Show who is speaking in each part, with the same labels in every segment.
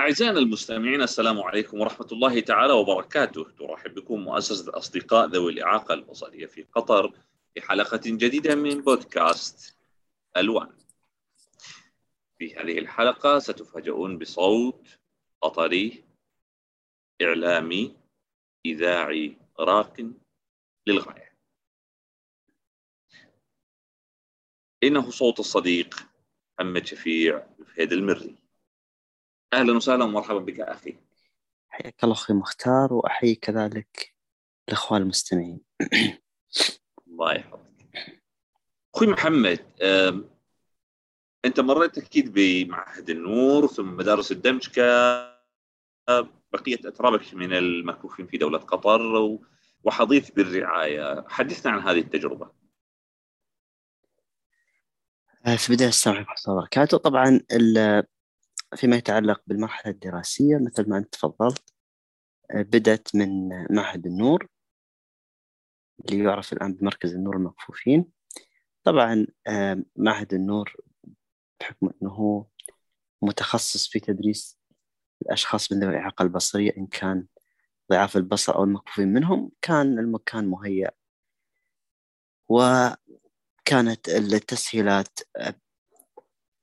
Speaker 1: أعزائنا المستمعين السلام عليكم ورحمة الله تعالى وبركاته. ترحب بكم مؤسسة الأصدقاء ذوي الإعاقة البصرية في قطر في حلقة جديدة من بودكاست ألوان. في هذه الحلقة ستفاجؤون بصوت قطري إعلامي إذاعي راق للغاية. إنه صوت الصديق محمد شفيع فهيد المري أهلا وسهلا ومرحبا بك أخي.
Speaker 2: حياك الله أخوي مختار وأحيي كذلك الأخوان المستمعين.
Speaker 1: الله يحفظك. أخوي محمد أنت مريت أكيد بمعهد النور ثم مدارس الدمج كبقيه أترابك من المكفوفين في دولة قطر وحضيث بالرعاية. حدثنا عن هذه التجربة.
Speaker 2: آه، في بداية السلام عليكم ورحمة الله وبركاته. طبعا فيما يتعلق بالمرحلة الدراسية مثل ما أنت تفضلت آه، بدأت من معهد النور اللي يعرف الآن بمركز النور المكفوفين. طبعا آه، معهد النور بحكم أنه متخصص في تدريس الأشخاص من ذوي الإعاقة البصرية إن كان ضعاف البصر أو المكفوفين منهم كان المكان مهيأ. وكانت التسهيلات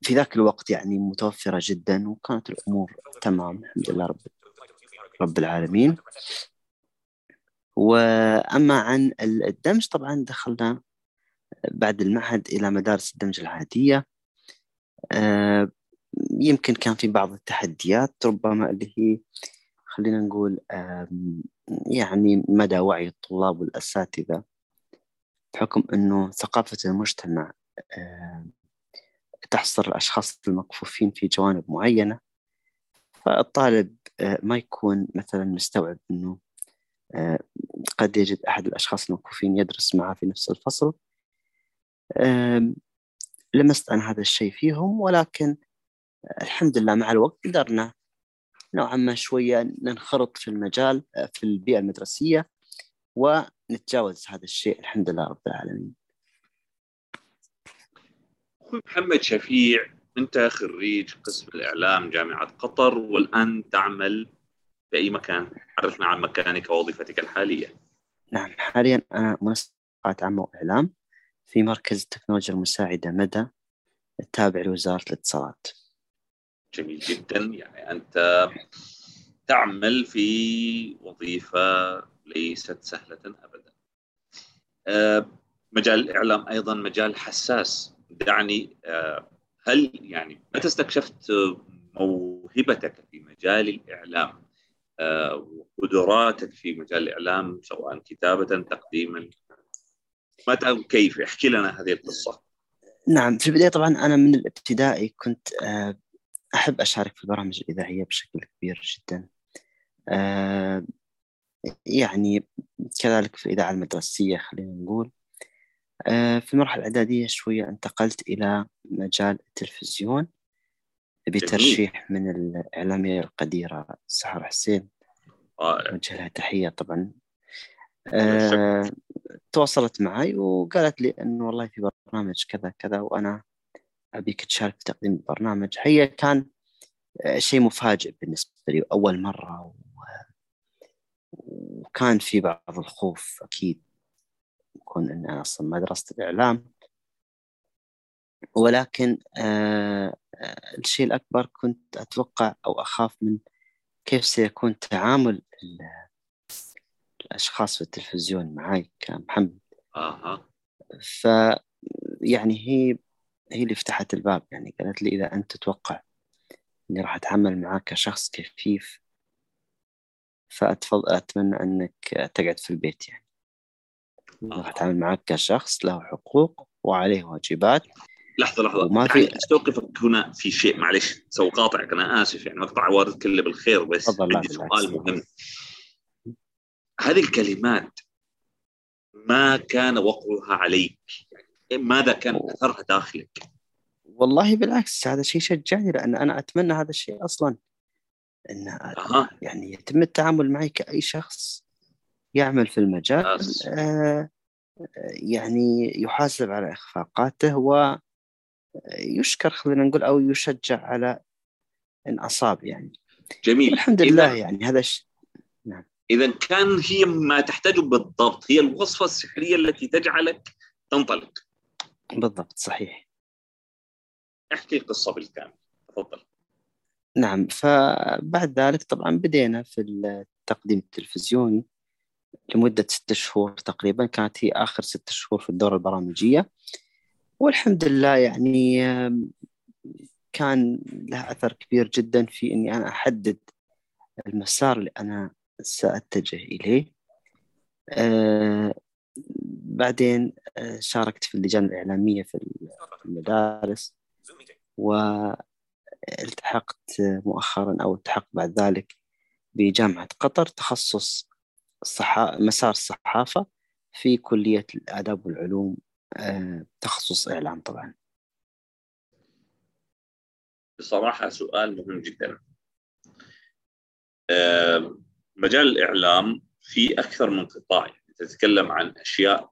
Speaker 2: في ذاك الوقت يعني متوفرة جدا وكانت الأمور تمام الحمد لله رب رب العالمين. وأما عن الدمج طبعا دخلنا بعد المعهد إلى مدارس الدمج العادية. آه، يمكن كان في بعض التحديات ربما اللي هي خلينا نقول يعني مدى وعي الطلاب والأساتذة بحكم أنه ثقافة المجتمع تحصر الأشخاص المكفوفين في جوانب معينة فالطالب آه، ما يكون مثلا مستوعب أنه آه، قد يجد أحد الأشخاص المكفوفين يدرس معه في نفس الفصل. لمست عن هذا الشيء فيهم ولكن الحمد لله مع الوقت قدرنا نوعا ما شوية ننخرط في المجال آه، في البيئة المدرسية ونتجاوز هذا الشيء. الحمد لله رب العالمين.
Speaker 1: أخوي محمد شفيع انت خريج قسم الإعلام جامعة قطر والآن تعمل في أي مكان؟ عرفنا عن مكانك ووظيفتك الحالية.
Speaker 2: نعم حاليا أنا منسقات عامه واعلام في مركز التكنولوجيا المساعدة مدى التابع لوزارة الاتصالات.
Speaker 1: جميل جدا. يعني أنت تعمل في وظيفة ليست سهلة ابدا. أه، مجال الإعلام أيضا مجال حساس. دعني آه، هل يعني متى استكشفت موهبتك في مجال الإعلام؟ آه، وقدراتك في مجال الإعلام سواء كتابة تقديما؟ متى وكيف؟ احكي لنا هذه القصة.
Speaker 2: نعم في البداية طبعا أنا من الابتدائي كنت آه، أحب أشارك في البرامج الإذاعية بشكل كبير جدا. يعني كذلك في الإذاعة المدرسية خلينا نقول. في المرحلة الإعدادية شوية انتقلت إلى مجال التلفزيون بترشيح من الإعلامية القديرة سحر حسين. أوجه لها تحية طبعا. أه تواصلت معي وقالت لي انه والله في برنامج كذا كذا وأنا أبيك تشارك في تقديم البرنامج. هي كان آه، شيء مفاجئ بالنسبة لي أول مرة وكان في بعض الخوف أكيد. يكون أن أنا أصلا ما درست الإعلام. ولكن آه, آه، الشيء الأكبر كنت أتوقع أو أخاف من كيف سيكون تعامل الأشخاص في التلفزيون معي كمحمد.
Speaker 1: أها.
Speaker 2: ف يعني هي هي اللي فتحت الباب. يعني قالت لي إذا أنت تتوقع إني راح أتعامل معك كشخص كفيف فأتفضل أتمنى أنك تقعد في البيت يعني. راح أتعامل معك كشخص له حقوق وعليه واجبات.
Speaker 1: لحظة لحظة. وما في أستوقفك هنا في شيء معلش. سو قاطعك أنا آسف يعني. مقطع وارد كله بالخير بس عندي سؤال مهم. هذه الكلمات ما كان وقعها عليك؟ يعني ماذا كان أثرها داخلك؟
Speaker 2: والله بالعكس هذا شيء شجعني لأن أنا أتمنى هذا الشيء أصلا. إن أه. يعني يتم التعامل معي كأي شخص. يعمل في المجال آه يعني يحاسب على إخفاقاته ويشكر خلينا نقول أو يشجع على إن أصاب يعني.
Speaker 1: جميل.
Speaker 2: الحمد لله يعني هذا الشيء
Speaker 1: نعم. إذا كان هي ما تحتاجه بالضبط هي الوصفة السحرية التي تجعلك تنطلق.
Speaker 2: بالضبط صحيح.
Speaker 1: احكي القصة بالكامل تفضل.
Speaker 2: نعم فبعد ذلك طبعا بدينا في التقديم التلفزيوني. لمدة ستة شهور تقريبا. كانت هي آخر ستة شهور في الدورة البرامجية. والحمد لله يعني كان له أثر كبير جدا في أني أنا أحدد المسار اللي أنا سأتجه إليه. آه بعدين آه شاركت في اللجان الإعلامية في المدارس والتحقت مؤخرا أو التحقت بعد ذلك بجامعة قطر تخصص الصحا... مسار الصحافة في كلية الآداب والعلوم آه تخصص إعلام طبعا.
Speaker 1: بصراحة سؤال مهم جدا. مجال الإعلام في أكثر من قطاع. تتكلم عن أشياء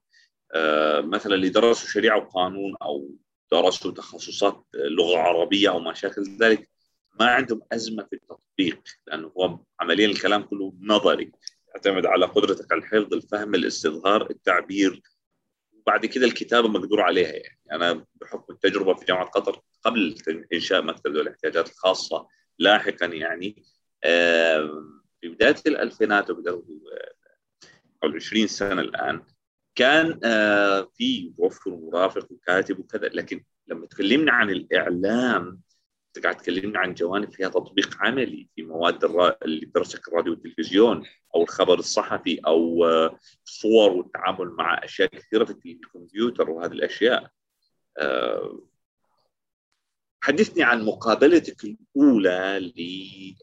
Speaker 1: آه مثلا اللي درسوا شريعة وقانون أو درسوا تخصصات لغة عربية أو ما شاكل ذلك ما عندهم أزمة في التطبيق لأنه هو عمليا الكلام كله نظري. يعتمد على قدرتك على الحفظ الفهم الاستظهار التعبير. بعد كده الكتابة مقدور عليها يعني. أنا بحكم التجربة في جامعة قطر قبل إنشاء مكتب ذوي الاحتياجات الخاصة لاحقا يعني في بداية الألفينات وبداية أو 20 سنة الآن كان في موفر مرافق وكاتب وكذا. لكن لما تكلمنا عن الإعلام انت قاعد تكلمنا عن جوانب فيها تطبيق عملي في مواد الرا... اللي درسك الراديو والتلفزيون أو الخبر الصحفي أو صور والتعامل مع أشياء كثيرة في الكمبيوتر وهذه الأشياء. حدثني عن مقابلتك الأولى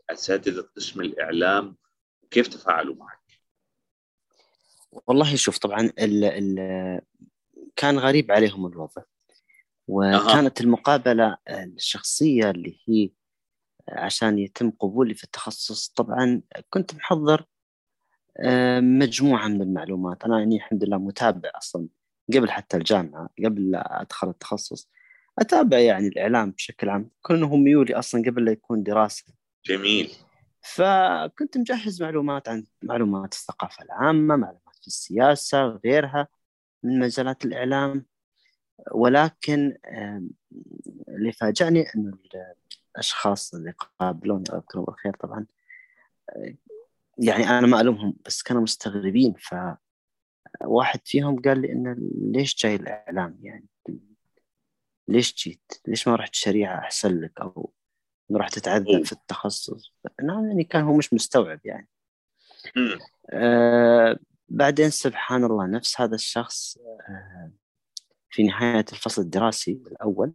Speaker 1: لأساتذة قسم الإعلام وكيف تفاعلوا معك؟
Speaker 2: والله شوف طبعا ال ال كان غريب عليهم الوضع. وكانت أه. المقابلة الشخصية اللي هي عشان يتم قبولي في التخصص طبعا كنت محضر مجموعة من المعلومات. أنا يعني الحمد لله متابع أصلا قبل حتى الجامعة قبل لا أدخل التخصص. أتابع يعني الإعلام بشكل عام كونه ميولي أصلا قبل لا يكون دراسة.
Speaker 1: جميل.
Speaker 2: فكنت مجهز معلومات عن معلومات الثقافة العامة معلومات في السياسة وغيرها من مجالات الإعلام. ولكن اللي فاجأني أنه الأشخاص اللي قابلوني الله يذكرهم بالخير طبعا يعني أنا ما ألومهم بس كانوا مستغربين. فواحد فيهم قال لي إنه ليش جاي الإعلام؟ يعني ليش جيت؟ ليش ما رحت شريعة أحسن لك أو رحت تتعذب في التخصص؟ نعم يعني كان هو مش مستوعب يعني. آه بعدين سبحان الله نفس هذا الشخص آه في نهاية الفصل الدراسي الأول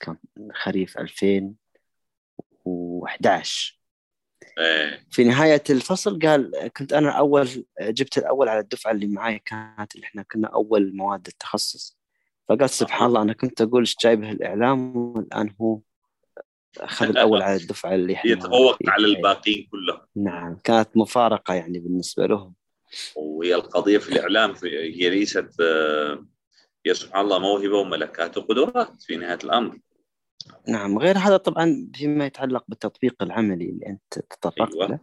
Speaker 2: كان خريف 2011 في نهاية الفصل قال كنت أنا أول جبت الأول على الدفعة اللي معي كانت اللي إحنا كنا أول مواد التخصص. فقال سبحان الله أنا كنت أقول إيش جايبه الإعلام والآن هو أخذ الأول على الدفعة اللي إحنا
Speaker 1: يتفوق على الباقيين كلهم.
Speaker 2: نعم كانت مفارقة يعني بالنسبة لهم.
Speaker 1: وهي القضية في الإعلام هي ليست هي سبحان الله موهبة وملكات وقدرات في نهاية الأمر.
Speaker 2: نعم غير هذا طبعا فيما يتعلق بالتطبيق العملي اللي أنت تطرقت أيوة. له.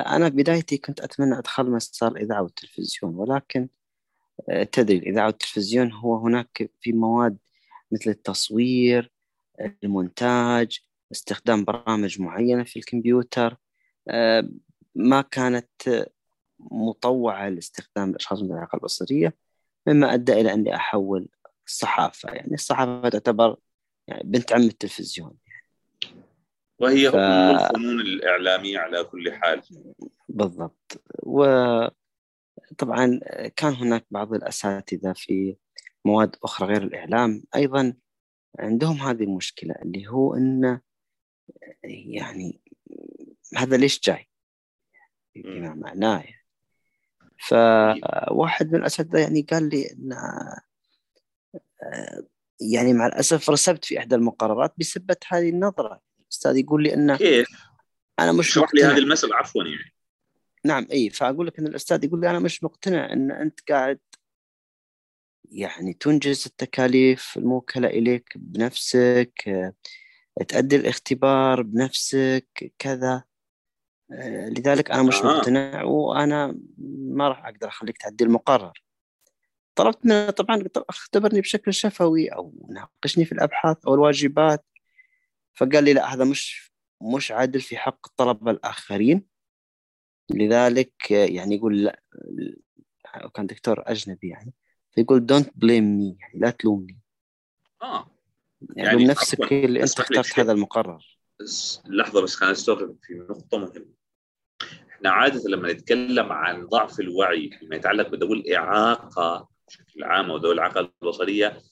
Speaker 2: أنا بدايتي كنت أتمنى أدخل مسار الإذاعة والتلفزيون ولكن تدري الإذاعة والتلفزيون هو هناك في مواد مثل التصوير المونتاج استخدام برامج معينة في الكمبيوتر. ما كانت مطوعة لاستخدام الأشخاص من الإعاقة البصرية. مما أدى إلى أني أحول الصحافة. يعني الصحافة تعتبر يعني بنت عم التلفزيون.
Speaker 1: وهي ف... الفنون الإعلامية على كل حال.
Speaker 2: بالضبط. وطبعا كان هناك بعض الأساتذة في مواد أخرى غير الإعلام أيضا عندهم هذه المشكلة اللي هو أن يعني هذا ليش جاي؟ بما معناه يعني. فواحد من الأساتذة يعني قال لي أن يعني مع الأسف رسبت في إحدى المقررات بسبة هذه النظرة. الأستاذ يقول لي أن
Speaker 1: كيف؟
Speaker 2: أنا مش
Speaker 1: اشرح لي هذه المسألة عفوا يعني.
Speaker 2: نعم اي فأقول لك إن الأستاذ يقول لي أنا مش مقتنع إن أنت قاعد يعني تنجز التكاليف الموكلة إليك بنفسك تأدي الاختبار بنفسك كذا. آه، لذلك أنا مش آه. مقتنع وأنا ما راح أقدر أخليك تعدي المقرر. طلبت منه طبعا اختبرني بشكل شفوي أو ناقشني في الأبحاث أو الواجبات. فقال لي لا هذا مش مش عادل في حق الطلبة الآخرين. لذلك يعني يقول لا كان دكتور أجنبي يعني. فيقول don't blame me يعني لا تلومني.
Speaker 1: آه.
Speaker 2: يعني, يعني نفسك اللي أنت اخترت هذا المقرر.
Speaker 1: لحظة بس خلينا نستوعب في نقطة مهمة. إحنا عادة لما نتكلم عن ضعف الوعي فيما يتعلق بذوي الإعاقة بشكل عام أو ذوي الاعاقه البصرية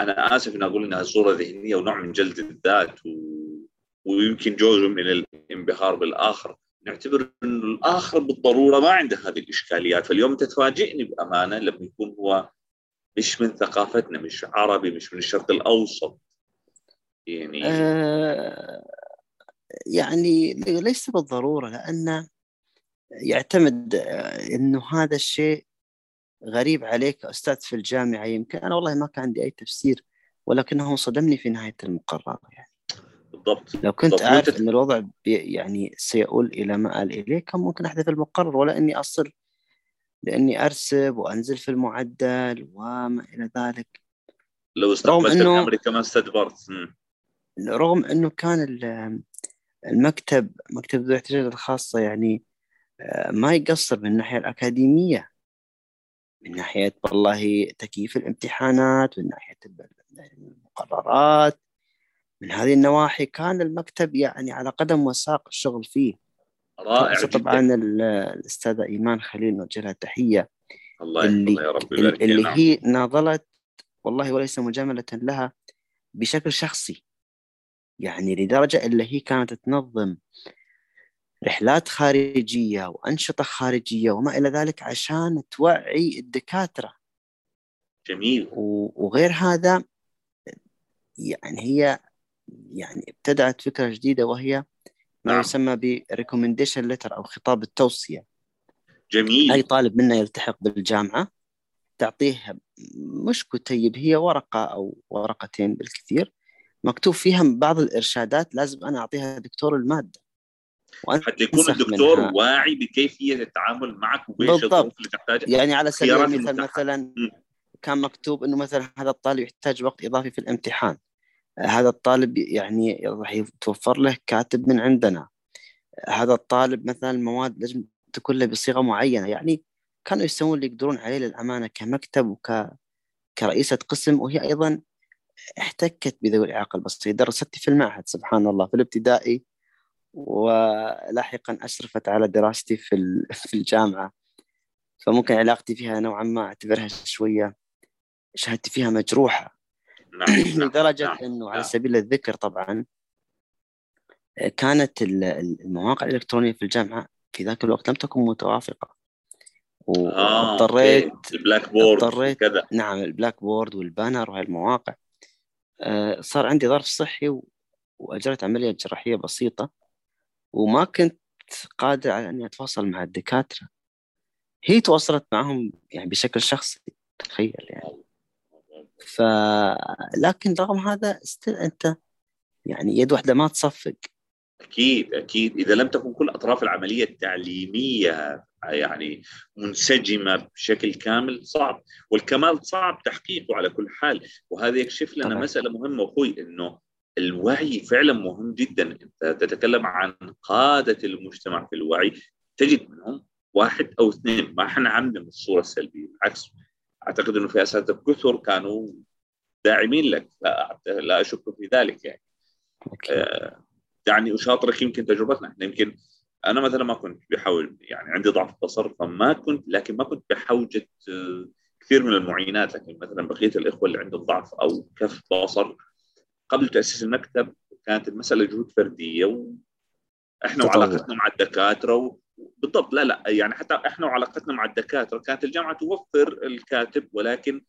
Speaker 1: أنا آسف إن أقول انها صوره ذهنية ونوع من جلد الذات و... ويمكن جزء من الانبهار بالآخر. نعتبر انه الآخر بالضرورة ما عنده هذه الإشكاليات. فاليوم تفاجئني بأمانة لما يكون هو مش من ثقافتنا مش عربي مش من الشرق الأوسط.
Speaker 2: آه يعني ليس بالضرورة لأن يعتمد آه، إنه هذا الشيء غريب عليك أستاذ في الجامعة. يمكن أنا والله ما كان عندي أي تفسير ولكنه صدمني في نهاية المقرر يعني.
Speaker 1: بالضبط
Speaker 2: لو كنت بالضبط. عارف إن الوضع يعني سيؤول إلى ما آل اليه كان ممكن احذف المقرر ولا إني أصل لإني أرسب وأنزل في المعدل وما إلى ذلك.
Speaker 1: لو استقبلت إنه... أمريكا ما استدبرت.
Speaker 2: رغم إنه كان المكتب مكتب ذو الاحتياجات الخاصة يعني آه، ما يقصر من الناحية الأكاديمية من ناحية والله تكييف الامتحانات من ناحية المقررات من هذه النواحي كان المكتب يعني على قدم وساق الشغل فيه.
Speaker 1: رائع
Speaker 2: طبعا الأستاذة إيمان خليل نوجه لها تحيه
Speaker 1: الله اللي, يا رب
Speaker 2: اللي نعم. هي ناضلت والله وليس مجاملة لها بشكل شخصي. يعني لدرجة اللي هي كانت تنظم رحلات خارجية وأنشطة خارجية وما إلى ذلك عشان توعي الدكاترة.
Speaker 1: جميل.
Speaker 2: وغير هذا يعني هي يعني ابتدعت فكرة جديدة وهي ما نعم. يسمى بريكومنديشن لتر أو خطاب التوصية.
Speaker 1: جميل.
Speaker 2: أي طالب منا يلتحق بالجامعة تعطيه مش كتيب هي ورقة أو ورقتين بالكثير. مكتوب فيها بعض الإرشادات لازم أنا أعطيها دكتور المادة.
Speaker 1: حتى يكون الدكتور منها. واعي بكيفية التعامل معك
Speaker 2: وايش الظروف اللي تحتاجها يعني على سبيل المثال مثلا كان مكتوب إنه مثلا هذا الطالب يحتاج وقت إضافي في الامتحان. هذا الطالب يعني راح يتوفر له كاتب من عندنا. هذا الطالب مثلا المواد لازم تكون له بصيغة معينة. يعني كانوا يسوون اللي يقدرون عليه للأمانة كمكتب وك كرئيسة قسم. وهي أيضا احتكت بذوي الإعاقة البصرية. درست في المعهد سبحان الله في الابتدائي ولاحقا اشرفت على دراستي في في الجامعة. فممكن علاقتي فيها نوعا ما أعتبرها شوية شهادتي فيها مجروحة. نعم. لدرجة نعم. إنه على سبيل الذكر طبعا كانت المواقع الإلكترونية في الجامعة في ذاك الوقت لم تكن متوافقة. واضطريت
Speaker 1: آه، ال Blackboard اضطريت كذا
Speaker 2: نعم ال Blackboard وال Banner وهي المواقع آه، صار عندي ظرف صحي وأجريت عملية جراحية بسيطة وما كنت قادر على إني أتواصل مع الدكاترة. هي تواصلت معهم يعني بشكل شخصي تخيل يعني. ف لكن رغم هذا ستيل أنت يعني يد واحدة ما تصفق.
Speaker 1: أكيد أكيد. إذا لم تكن كل أطراف العملية التعليمية يعني منسجمة بشكل كامل صعب. والكمال صعب تحقيقه على كل حال. وهذا يكشف لنا طبعا. مسألة مهمة أخوي إنه الوعي فعلا مهم جدا. أنت تتكلم عن قادة المجتمع في الوعي. تجد منهم واحد أو اثنين. ما حنعمم الصورة السلبية. بالعكس أعتقد إنه في اساتذه كثر كانوا داعمين لك. لا لا أشك في ذلك يعني. آه دعني أشاطرك يمكن تجربتنا. إحنا يمكن أنا مثلا ما كنت بحاول يعني عندي ضعف بصر فما كنت لكن ما كنت بحوجة آه، كثير من المعينات. لكن مثلا بقية الإخوة اللي عندهم ضعف أو كف بصر قبل تأسيس المكتب كانت المسألة جهود فردية وإحنا وعلاقتنا مع الدكاترة و... بالضبط. لا لا يعني حتى إحنا وعلاقتنا مع الدكاترة كانت الجامعة توفر الكاتب ولكن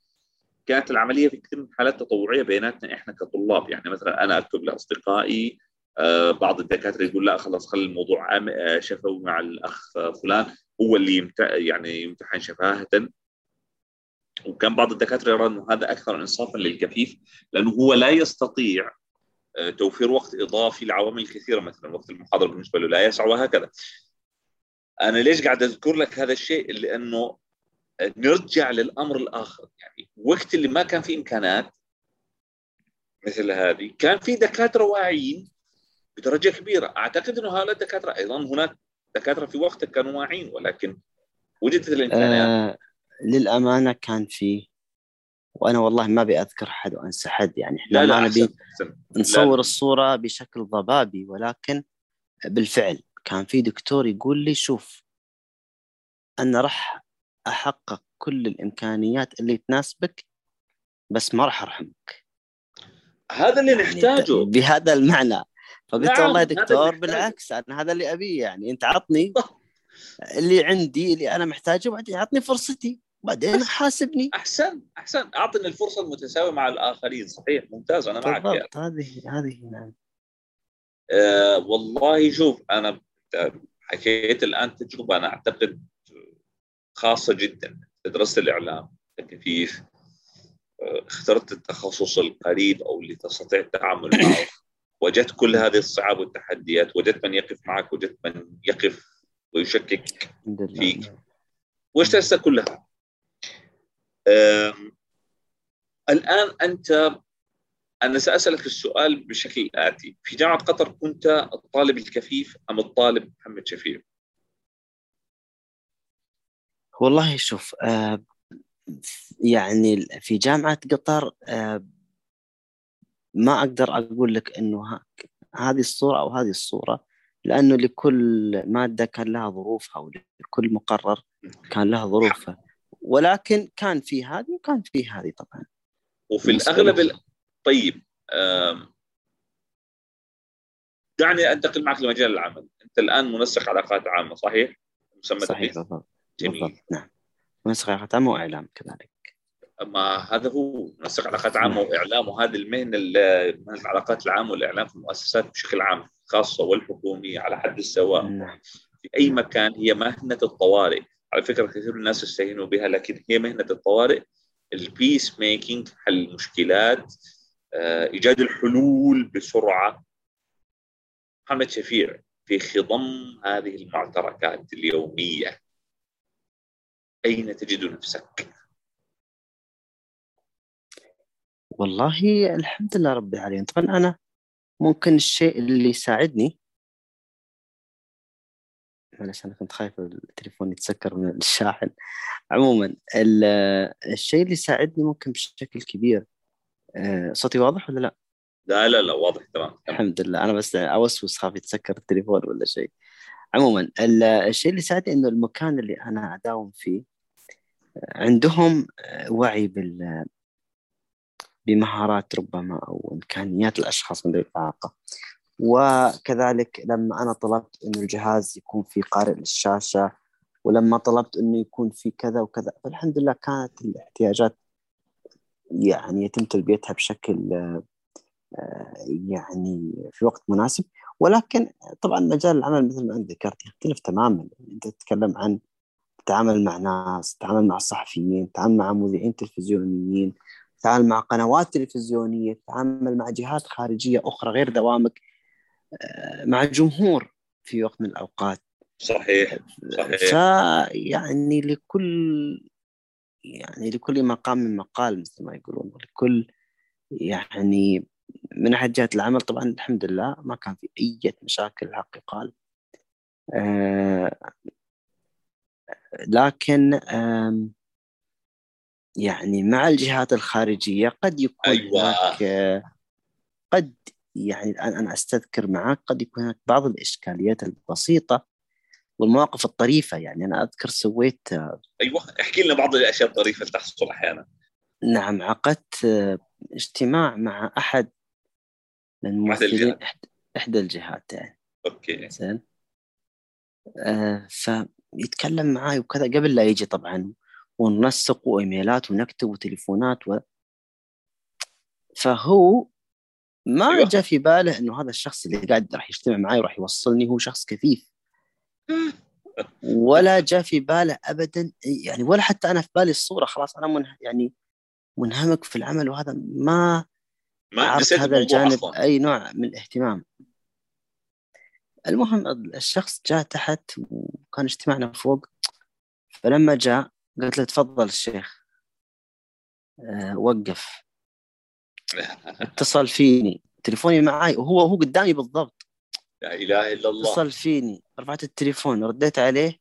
Speaker 1: كانت العملية في كثير من الحالات تطوعيه بيناتنا إحنا كطلاب. يعني مثلا أنا اكتب لأصدقائي بعض الدكاترة يقول لا خلاص خلي الموضوع آه، شفوي مع الأخ فلان هو اللي يمت... يعني يمتحن شفاهة. وكان بعض الدكاترة يرى إنه هذا أكثر انصافا للكفيف لأنه هو لا يستطيع آه، توفير وقت إضافي لعوامل كثيرة مثلا وقت المحاضرة بالنسبة له لا يسع وهكذا. أنا ليش قاعد أذكر لك هذا الشيء؟ لأنه نرجع للأمر الآخر. يعني وقت اللي ما كان في إمكانات مثل هذه كان في دكاترة واعيين بدرجة كبيرة. أعتقد إنه هؤلاء الدكاترة أيضا هناك دكاترة في وقتك كانوا واعيين ولكن وجدت الإمكانيات.
Speaker 2: آه للأمانة كان في وأنا والله ما أبي أذكر حد وأنسى حد يعني إحنا
Speaker 1: لا لا
Speaker 2: ما نبي. نصور
Speaker 1: لا.
Speaker 2: الصورة بشكل ضبابي ولكن بالفعل كان في دكتور يقول لي شوف أنا راح أحقق كل الإمكانيات اللي تناسبك بس ما راح أرحمك.
Speaker 1: هذا اللي
Speaker 2: يعني
Speaker 1: نحتاجه.
Speaker 2: بهذا المعنى. فقلت
Speaker 1: نعم،
Speaker 2: والله يا دكتور. بالعكس أنا هذا اللي أبيه يعني أنت عطني اللي عندي اللي أنا محتاجه وبعدين عطني فرصتي بعدين حاسبني.
Speaker 1: أحسن أحسن. أعطني الفرصة المتساوية مع الآخرين صحيح ممتاز أنا معك
Speaker 2: بالضبط هذه هذه نعم.
Speaker 1: أه والله شوف أنا حكيت الآن تجربة أنا أعتقد خاصة جدا درست الإعلام كفيف أه، اخترت التخصص القريب أو اللي تستطيع التعامل معه. وجدت كل هذه الصعاب والتحديات وجدت من يقف معك وجدت من يقف ويشكك فيك. واجتزت كلها. الآن أنت أنا سأسألك السؤال بشكل آتي. في جامعة قطر كنت الطالب الكفيف أم الطالب محمد شفيع
Speaker 2: والله شوف آه يعني في جامعة قطر آه ما أقدر أقول لك ها- هذه الصورة أو هذه الصورة لأنه لكل مادة كان لها ظروفها ولكل مقرر كان لها ظروفها ولكن كان في هذه وكان في هذه طبعا.
Speaker 1: وفي
Speaker 2: لي.
Speaker 1: ال... طيب دعني أنتقل معك لمجال العمل. أنت الآن منسق علاقات عامة صحيح؟ مسمى
Speaker 2: صحيح؟ بالضبط.
Speaker 1: جميل.
Speaker 2: بالضبط نعم. منسق علاقات عامة وإعلام كذلك.
Speaker 1: ما هذا هو. منسق علاقات عامة وإعلام وهذه المهنه ال- مهنه العلاقات العامة والإعلام في المؤسسات بشكل عام الخاصه والحكومية على حد السواء
Speaker 2: نعم.
Speaker 1: في أي مكان هي مهنة الطوارئ. على فكرة كثير من الناس يستهينوا بها لكن هي مهنة الطوارئ ال peace making حل المشكلات آه، إيجاد الحلول بسرعة. محمد شفيع في خضم هذه المعتركات اليومية. أين تجد نفسك؟
Speaker 2: والله الحمد لله رب العالمين طبعا أنا ممكن الشيء اللي يساعدني معلش أنا كنت خايف التليفون يتسكر من الشاحن عموما ال- الشيء اللي يساعدني ممكن بشكل كبير آه، صوتي واضح ولا لا؟
Speaker 1: لا لا لا واضح تمام.
Speaker 2: الحمد لله أنا بس أوسوس خاف يتسكر التليفون ولا شيء عموما ال- الشيء اللي يساعدني إنه المكان اللي أنا أداوم فيه عندهم وعي بال بمهارات ربما أو إمكانيات الأشخاص من ذوي الإعاقة. وكذلك لما أنا طلبت إنه الجهاز يكون في قارئ للشاشة ولما طلبت إنه يكون في كذا وكذا فالحمد لله كانت الاحتياجات يعني يتم تلبيتها بشكل آه، يعني في وقت مناسب. ولكن طبعا مجال العمل مثل ما أنت ذكرت يختلف تماما. أنت تتكلم عن تتعامل مع ناس تتعامل مع صحفيين تتعامل مع مذيعين تلفزيونيين تتعامل مع قنوات تلفزيونية تتعامل مع جهات خارجية أخرى غير دوامك آه، مع جمهور في وقت من الأوقات.
Speaker 1: صحيح صحيح.
Speaker 2: فيعني لكل يعني لكل مقام مقال مثل ما يقولون ولكل يعني من ناحية جهة العمل. طبعا الحمد لله ما كان في أي مشاكل الحق يقال آه لكن آم، يعني مع الجهات الخارجية قد يكون
Speaker 1: أيوة.
Speaker 2: هناك قد يعني الآن أنا أستذكر معك قد يكون هناك بعض الإشكاليات البسيطة والمواقف الطريفة يعني أنا أذكر سويت آه،
Speaker 1: أيوه احكي لنا بعض الأشياء الطريفة اللي تحصل أحيانا.
Speaker 2: نعم عقدت آه، اجتماع مع أحد من ممثلين إحدى الجهات يعني
Speaker 1: أوكي.
Speaker 2: زين؟ آه فيتكلم معاي وكذا قبل لا يجي طبعا. وننسق وايميلات ونكتب وتليفونات و... فهو ما
Speaker 1: أيوة.
Speaker 2: جاء في باله إنه هذا الشخص اللي قاعد راح يجتمع معي وراح يوصلني هو شخص كفيف ولا جاء في باله ابدا يعني ولا حتى أنا في بالي الصورة خلاص أنا من يعني منهمك في العمل وهذا ما
Speaker 1: ما
Speaker 2: عرفت هذا الجانب
Speaker 1: أصلا.
Speaker 2: أي نوع من الاهتمام. المهم الشخص جاء تحت وكان اجتماعنا فوق فلما جاء قلت له تفضل الشيخ. أه وقف. اتصل فيني. تليفوني معي وهو هو قدامي بالضبط.
Speaker 1: لا إله إلا الله.
Speaker 2: اتصل فيني. رفعت التليفون. رديت عليه.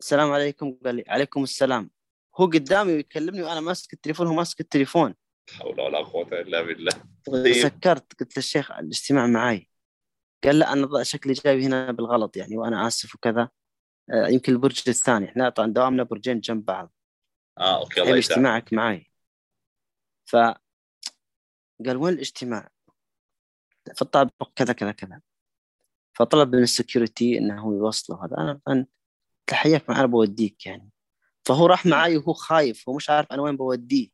Speaker 2: السلام عليكم. قال لي عليكم السلام. هو قدامي ويكلمني وأنا ماسك التليفون. وهو ماسك التليفون.
Speaker 1: لا حول ولا قوة إلا بالله. طيب.
Speaker 2: سكرت قلت للشيخ الاجتماع معي قال لا أنا شكلي جاي هنا بالغلط يعني وأنا آسف وكذا. آه، يمكن البرج الثاني. إحنا طبعا دوامنا برجين جنب بعض.
Speaker 1: آه okay الله
Speaker 2: اجتماعك معي. ف قال وين الاجتماع؟ فالطابق كذا كذا كذا. فطلب من ال security إنه يوصله. هذا أنا أنا تحياك معي أنا بوديك يعني. فهو راح معي وهو خايف. هو مش عارف أنا وين بوديه.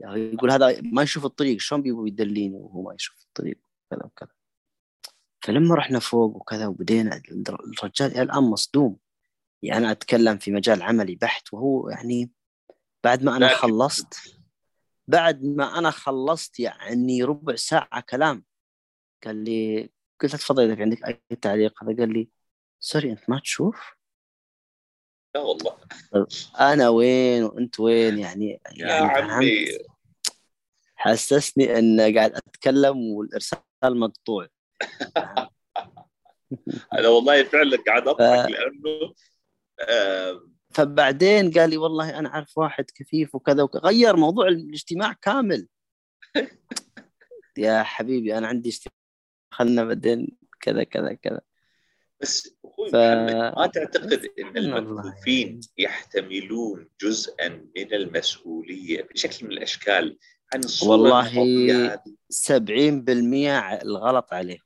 Speaker 2: يعني يقول هذا ما يشوف الطريق. شلون بيبغى يدليني وهو ما يشوف الطريق؟ كذا وكذا. فلما رحنا فوق وكذا وبدينا الرجال إلى الآن مصدوم. يعني أنا أتكلم في مجال عملي بحت وهو يعني بعد ما
Speaker 1: أنا
Speaker 2: خلصت بعد ما أنا خلصت يعني ربع ساعة كلام. قال لي قلت له تفضل إذا في عندك أي تعليق. هذا قال لي سوري أنت ما تشوف؟
Speaker 1: لا والله.
Speaker 2: أنا وين وأنت وين؟ يعني
Speaker 1: يا
Speaker 2: يعني
Speaker 1: عمي.
Speaker 2: حسسني أن قاعد أتكلم والإرسال مقطوع.
Speaker 1: أنا والله فعلا قاعد أضحك
Speaker 2: ف-
Speaker 1: لأنه آه
Speaker 2: فبعدين قال لي والله أنا أعرف واحد كفيف وكذا وكذا غير موضوع الاجتماع كامل يا حبيبي أنا عندي اجتماع خلنا بعدين كذا كذا كذا
Speaker 1: بس أخوي
Speaker 2: ف-
Speaker 1: ما تعتقد
Speaker 2: إن
Speaker 1: المكفوفين. يحتملون جزءا من المسؤولية بشكل من الأشكال عن الصورة
Speaker 2: والله
Speaker 1: المرضية هذه؟
Speaker 2: 70% الغلط عليه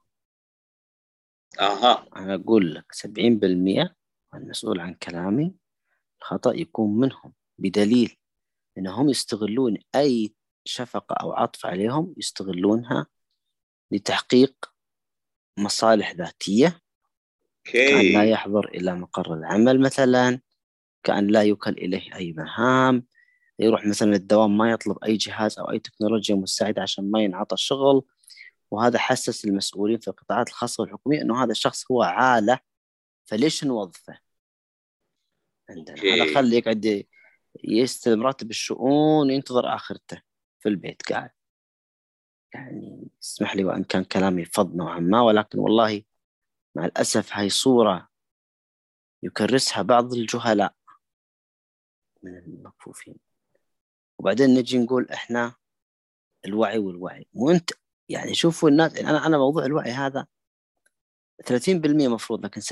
Speaker 1: أها.
Speaker 2: أنا أقول لك 70% المسؤول عن كلامي الخطأ يكون منهم بدليل إنهم يستغلون أي شفقة أو عطف عليهم يستغلونها لتحقيق مصالح ذاتية. كأن لا
Speaker 1: أوكي
Speaker 2: يحضر إلى مقر العمل مثلا كأن لا يوكل إليه أي مهام يروح مثلا الدوام ما يطلب أي جهاز أو أي تكنولوجيا مساعدة عشان ما ينعطى شغل. وهذا حسس المسؤولين في القطاعات الخاصة والحكومية أنه هذا الشخص هو عالة فليش نوظفه؟ عندنا. هذا خليه يقعد يستلم راتب الشؤون وينتظر آخرته في البيت. قاعد. يعني اسمح لي وإن كان كلامي فض نوعا ما ولكن والله مع الأسف هاي صورة يكرسها بعض الجهلاء من المكفوفين. وبعدين نجي نقول إحنا الوعي والوعي. وانت يعني شوفوا الناس أنا أنا موضوع الوعي هذا 30% مفروض لكن 70%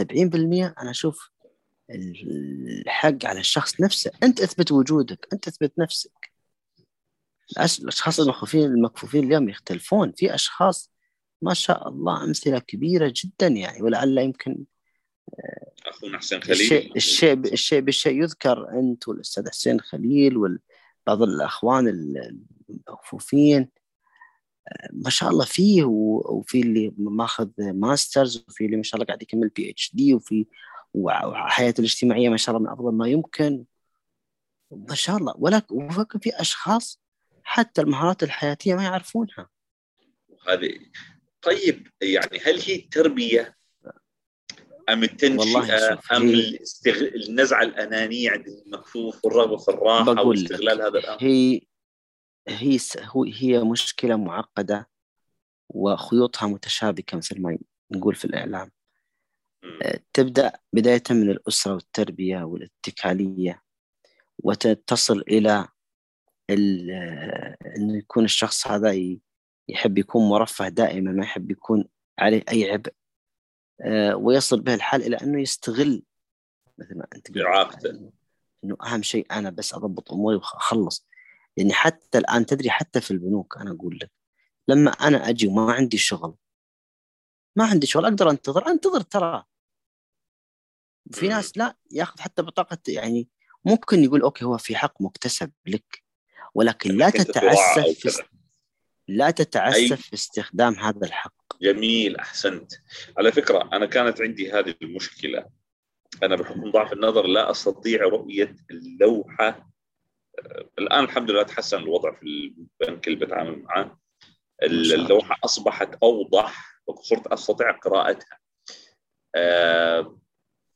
Speaker 2: أنا أشوف الحق على الشخص نفسه. أنت أثبت وجودك أنت أثبت نفسك. الأشخاص المكفوفين المكفوفين اليوم يختلفون. في أشخاص ما شاء الله أمثلة كبيرة جدا يعني ولعل يمكن
Speaker 1: أخونا حسين خليل.
Speaker 2: الشيء الشيء الشيء بالشيء يذكر أنت والأستاذ حسين خليل وبعض الأخوان المكفوفين. ما شاء الله فيه وفي اللي ماخذ masters وفي اللي ما شاء الله قاعد يكمل PhD وفي وحياته الاجتماعية ما شاء الله من أفضل ما يمكن. ما شاء الله. ولكن ولكن في أشخاص حتى المهارات الحياتية ما يعرفونها.
Speaker 1: هذه طيب يعني هل هي التربيه أم
Speaker 2: التنشئة؟
Speaker 1: أم. النزعة الأنانية عند المكفوف والرغبة في
Speaker 2: الراحة
Speaker 1: واستغلال هذا الأمر؟
Speaker 2: هي هي س- هو- هي مشكلة معقدة وخيوطها متشابكة مثل ما نقول في الإعلام
Speaker 1: مم.
Speaker 2: تبدأ بداية من الأسرة والتربية والاتكالية وتصل إلى ال- إنه يكون الشخص هذا ي- يحب يكون مرفه دائما ما يحب يكون عليه أي عبء آه، ويصل به الحال إلى أنه يستغل مثل ما أنت قلت
Speaker 1: إعاقته.
Speaker 2: إنه أهم شيء أنا بس أضبط أموري وأخلص يعني حتى الآن تدري حتى في البنوك أنا أقول لك لما أنا أجي وما عندي شغل ما عندي شغل أقدر أنتظر أنتظر ترى في. ناس لا ياخذ حتى بطاقة يعني ممكن يقول أوكي هو في حق مكتسب لك ولكن لا تتعسف في. لا تتعسف. في استخدام هذا الحق
Speaker 1: جميل أحسنت على فكرة أنا كانت عندي هذه المشكلة أنا بحكم ضعف النظر لا أستطيع رؤية اللوحة الآن الحمد لله تحسن الوضع في البنك اللي بتعامل معاه. اللوحة أصبحت أوضح وصرت أستطيع قراءتها. آه،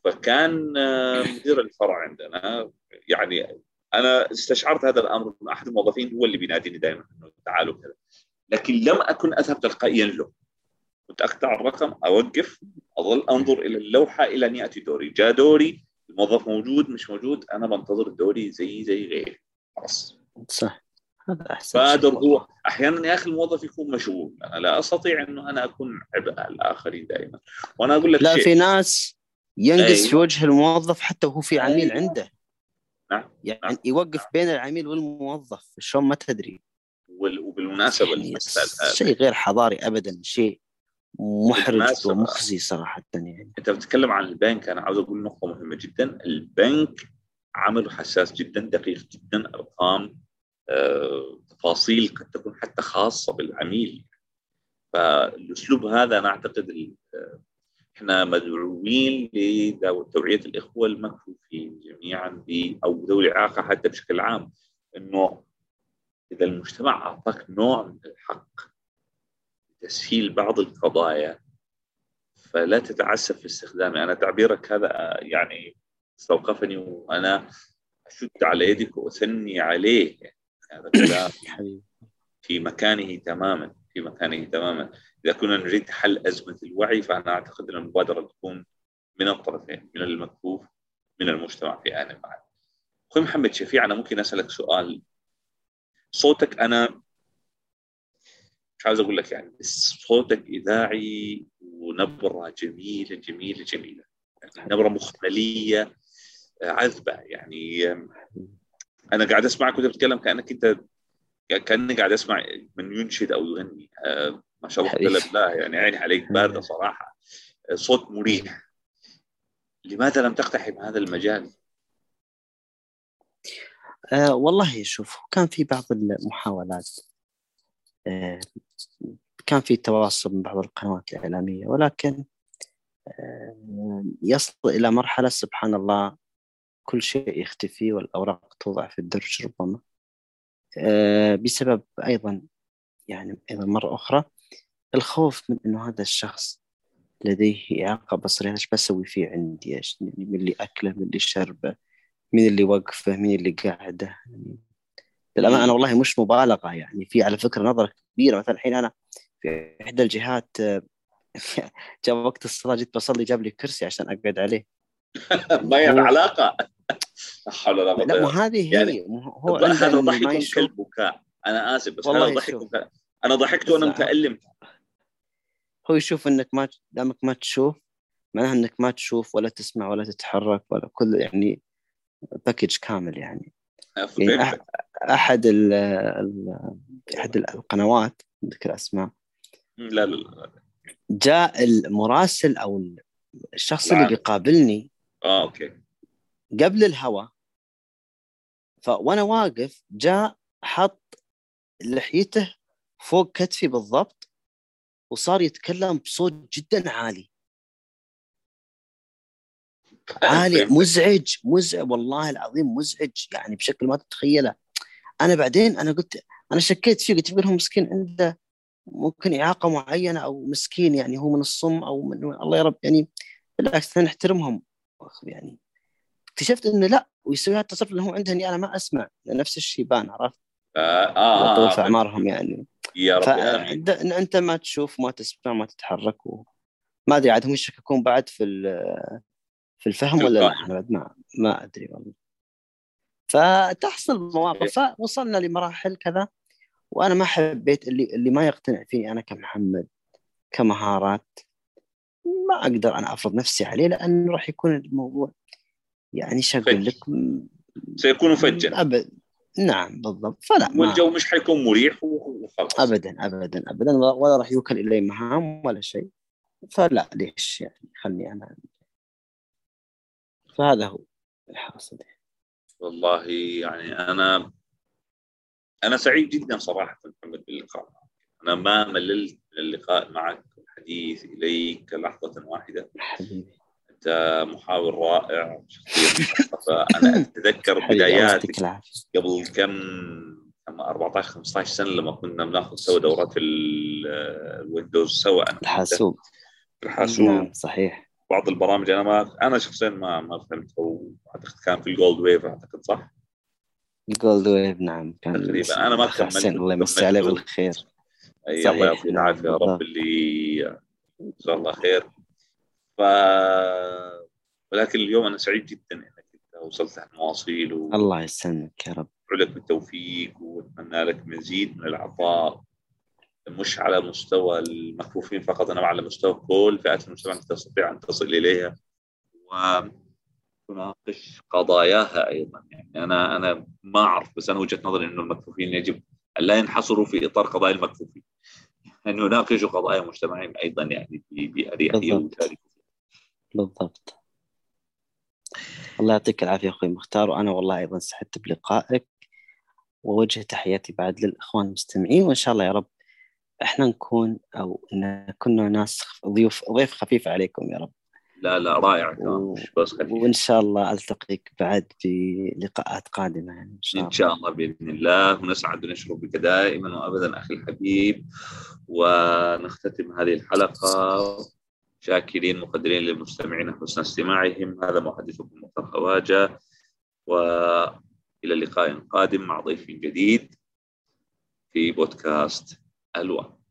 Speaker 1: فكان آه، مدير الفرع عندنا يعني أنا استشعرت هذا الأمر من أحد الموظفين هو اللي بيناديني دائما إنه تعالوا كذا. لكن لم أكن أذهب تلقائيا له. كنت أقطع الرقم أوقف أظل أنظر إلى اللوحة إلى ان ياتي دوري. جاء دوري الموظف موجود مش موجود أنا بنتظر دوري زي زي غيري. خلاص.
Speaker 2: صح. هذا أحسن
Speaker 1: بادر هو. أحيانا يا أخي الموظف يكون مشغول. أنا لا أستطيع إنه أنا أكون عبء على الآخرين دائما. وأنا أقول لك
Speaker 2: لا
Speaker 1: شيء.
Speaker 2: في ناس ينقص أيوة. في وجه الموظف حتى وهو في عميل أيوة. عنده.
Speaker 1: نعم.
Speaker 2: يعني
Speaker 1: نعم.
Speaker 2: يوقف بين العميل والموظف شلون ما تدري.
Speaker 1: وبالمناسبة
Speaker 2: يعني شيء غير حضاري ابدا شيء محرج ومخزي صراحة يعني.
Speaker 1: أنت بتتكلم عن البنك أنا عاوز أقول نقطة مهمة جدا. البنك عمله حساس جدا دقيق جدا أرقام آه، تفاصيل قد تكون حتى خاصة بالعميل. فالأسلوب هذا أنا أعتقد آه، إحنا مدعوين لتوعيه الإخوة المكفوفين جميعا أو ذوي الإعاقة حتى بشكل عام إنه إذا المجتمع أعطاك نوع من الحق تسهيل بعض القضايا فلا تتعسف في استخدامه. أنا تعبيرك هذا يعني استوقفني وأنا أشد على يدك وأثني عليه. هذا في مكانه تماما في مكانه تماما. إذا كنا نريد حل أزمة الوعي فأنا أعتقد أن المبادرة تكون من الطرفين من المكفوف من المجتمع في آن معا. أخوي محمد شفيع أنا ممكن أسألك سؤال. صوتك أنا مش عاوز أقول لك يعني بس صوتك إذاعي ونبرة جميلة جميلة جميلة. يعني نبرة مخملية عذبة. يعني أنا قاعد أسمعك وأنت بتتكلم كأنك أنت كأني قاعد أسمع من ينشد أو يغني. آه ما شاء الله قدر بالله يعني عيني عليك باردة صراحة. صوت مريح. لماذا لم تقتحم هذا المجال؟
Speaker 2: آه والله شوف كان في بعض المحاولات آه كان في تواصل من بعض القنوات الإعلامية ولكن آه يصل إلى مرحلة سبحان الله كل شيء يختفي والأوراق توضع في الدرج ربما. آه بسبب أيضا يعني أيضا مرة أخرى الخوف من أنه هذا الشخص لديه إعاقة بصرية إيش بسوي فيه عندي؟ إيش؟ من اللي أكله من اللي شربه من اللي وقفه من اللي قاعدة؟ للأمانة أنا والله مش مبالغة يعني. في على فكرة نظرة كبيرة مثلا الحين أنا في إحدى الجهات آه، جاء وقت الصلاة جيت بصلي جاب لي كرسي عشان أقعد عليه.
Speaker 1: ما هي علاقة لا حول ولا
Speaker 2: قوة لا هذه هي. يعني
Speaker 1: هو هذا ضحك كالبكاء أنا آسف بس هذا ضحك أنا ضحكت وأنا متألم
Speaker 2: هو يشوف إنك ما دامك ما تشوف معناها إنك ما تشوف ولا تسمع ولا تتحرك ولا كل يعني package كامل يعني, يعني أحد ال أحد القنوات ذكر أسماء.
Speaker 1: لا لا لا
Speaker 2: جاء المراسل أو الشخص اللي بيقابلني
Speaker 1: آه okay.
Speaker 2: قبل الهوا فوانا واقف جاء حط لحيته فوق كتفي بالضبط وصار يتكلم بصوت جدا عالي. عالي مزعج مزعج والله العظيم مزعج يعني بشكل ما تتخيله. أنا بعدين أنا قلت أنا شكيت فيه قلت يمكن هو مسكين عنده ممكن إعاقة معينة أو مسكين يعني هو من الصم أو من الله يا رب يعني بالعكس نحترمهم. يعني. اكتشفت إنه لا ويسوي هذا التصرف اللي هو عنده إني أنا ما أسمع نفس الشيبان عرفت؟
Speaker 1: آه آه,
Speaker 2: آه, في أعمارهم يعني.
Speaker 1: يا رب امين
Speaker 2: أنت ما تشوف ما تسمع ما تتحرك و... ما أدري عاد هم يشككون بعد في في الفهم ولا لا؟ أنا ما ما أدري والله. فتحصل مواقف فوصلنا لمراحل كذا وأنا ما حبيت اللي اللي ما يقتنع فيني أنا كمحمد كمهارات. ما أقدر أنا أفرض نفسي عليه لأنه راح يكون الموضوع يعني إيش أقول لك؟
Speaker 1: سيكون فجا
Speaker 2: أبد. نعم بالضبط. فلا
Speaker 1: والجو مش حيكون مريح وخلاص.
Speaker 2: ابدا ابدا ابدا. ولا راح يوكل إلي مهام ولا شيء. فلا ليش يعني؟ خلني أنا. فهذا هو الحاصل.
Speaker 1: والله يعني أنا أنا سعيد جدا صراحة محمد باللقاء أنا ما مللت من اللقاء معك. والحديث إليك لحظة واحدة.
Speaker 2: حبيبي.
Speaker 1: أنت محاور رائع فانا أتذكر بداياتك قبل كم؟ 14 15 سنة لما كنا بناخذ سوا دورات الويندوز سوا
Speaker 2: أنا الحاسوب.
Speaker 1: الحاسوب.
Speaker 2: نعم صحيح.
Speaker 1: بعض البرامج أنا ما أنا شخصيا ما ما فهمت أعتقد كان في ال GoldWave أعتقد صح؟
Speaker 2: ال GoldWave نعم كان
Speaker 1: تقريبا. أنا ما
Speaker 2: كملت الله يمسي عليه بالخير.
Speaker 1: اي الله يعطيه العافية يا رب اللي جزاه الله خير. ف ولكن اليوم أنا سعيد جدا إنك أنت وصلت المواصيل و...
Speaker 2: الله يسلمك يا رب.
Speaker 1: لك بالتوفيق وأتمنى لك مزيد من العطاء. مش على مستوى المكفوفين فقط انما على مستوى كل فئات المجتمع تستطيع أن تصل إليها وتناقش قضاياها أيضا. يعني أنا أنا ما أعرف بس أنا وجهة نظري إنه المكفوفين يجب أن لا ينحصروا في إطار قضايا المكفوفين. أن يناقشوا قضايا مجتمعهم أيضا يعني باريحيه ويشاركوا
Speaker 2: بالضبط. الله يعطيك العافية أخوي مختار وأنا والله أيضا سعدت بلقائك ووجه تحياتي بعد للإخوان المستمعين وإن شاء الله يا رب إحنا نكون أو نكون ناس ضيوف ضيف خفيف عليكم يا رب.
Speaker 1: لا لا رائع و... بس.
Speaker 2: وإن شاء الله ألتقيك بعد في لقاءات قادمة يعني إن
Speaker 1: شاء الله. ان شاء الله بإذن الله ونسعد ونشرف بك دائما وابدا أخي الحبيب. ونختتم هذه الحلقة شاكرين مقدرين للمستمعين حسن استماعهم. هذا محدثكم مختار خواجة. وإلى لقاء قادم مع ضيف جديد في بودكاست ألوان.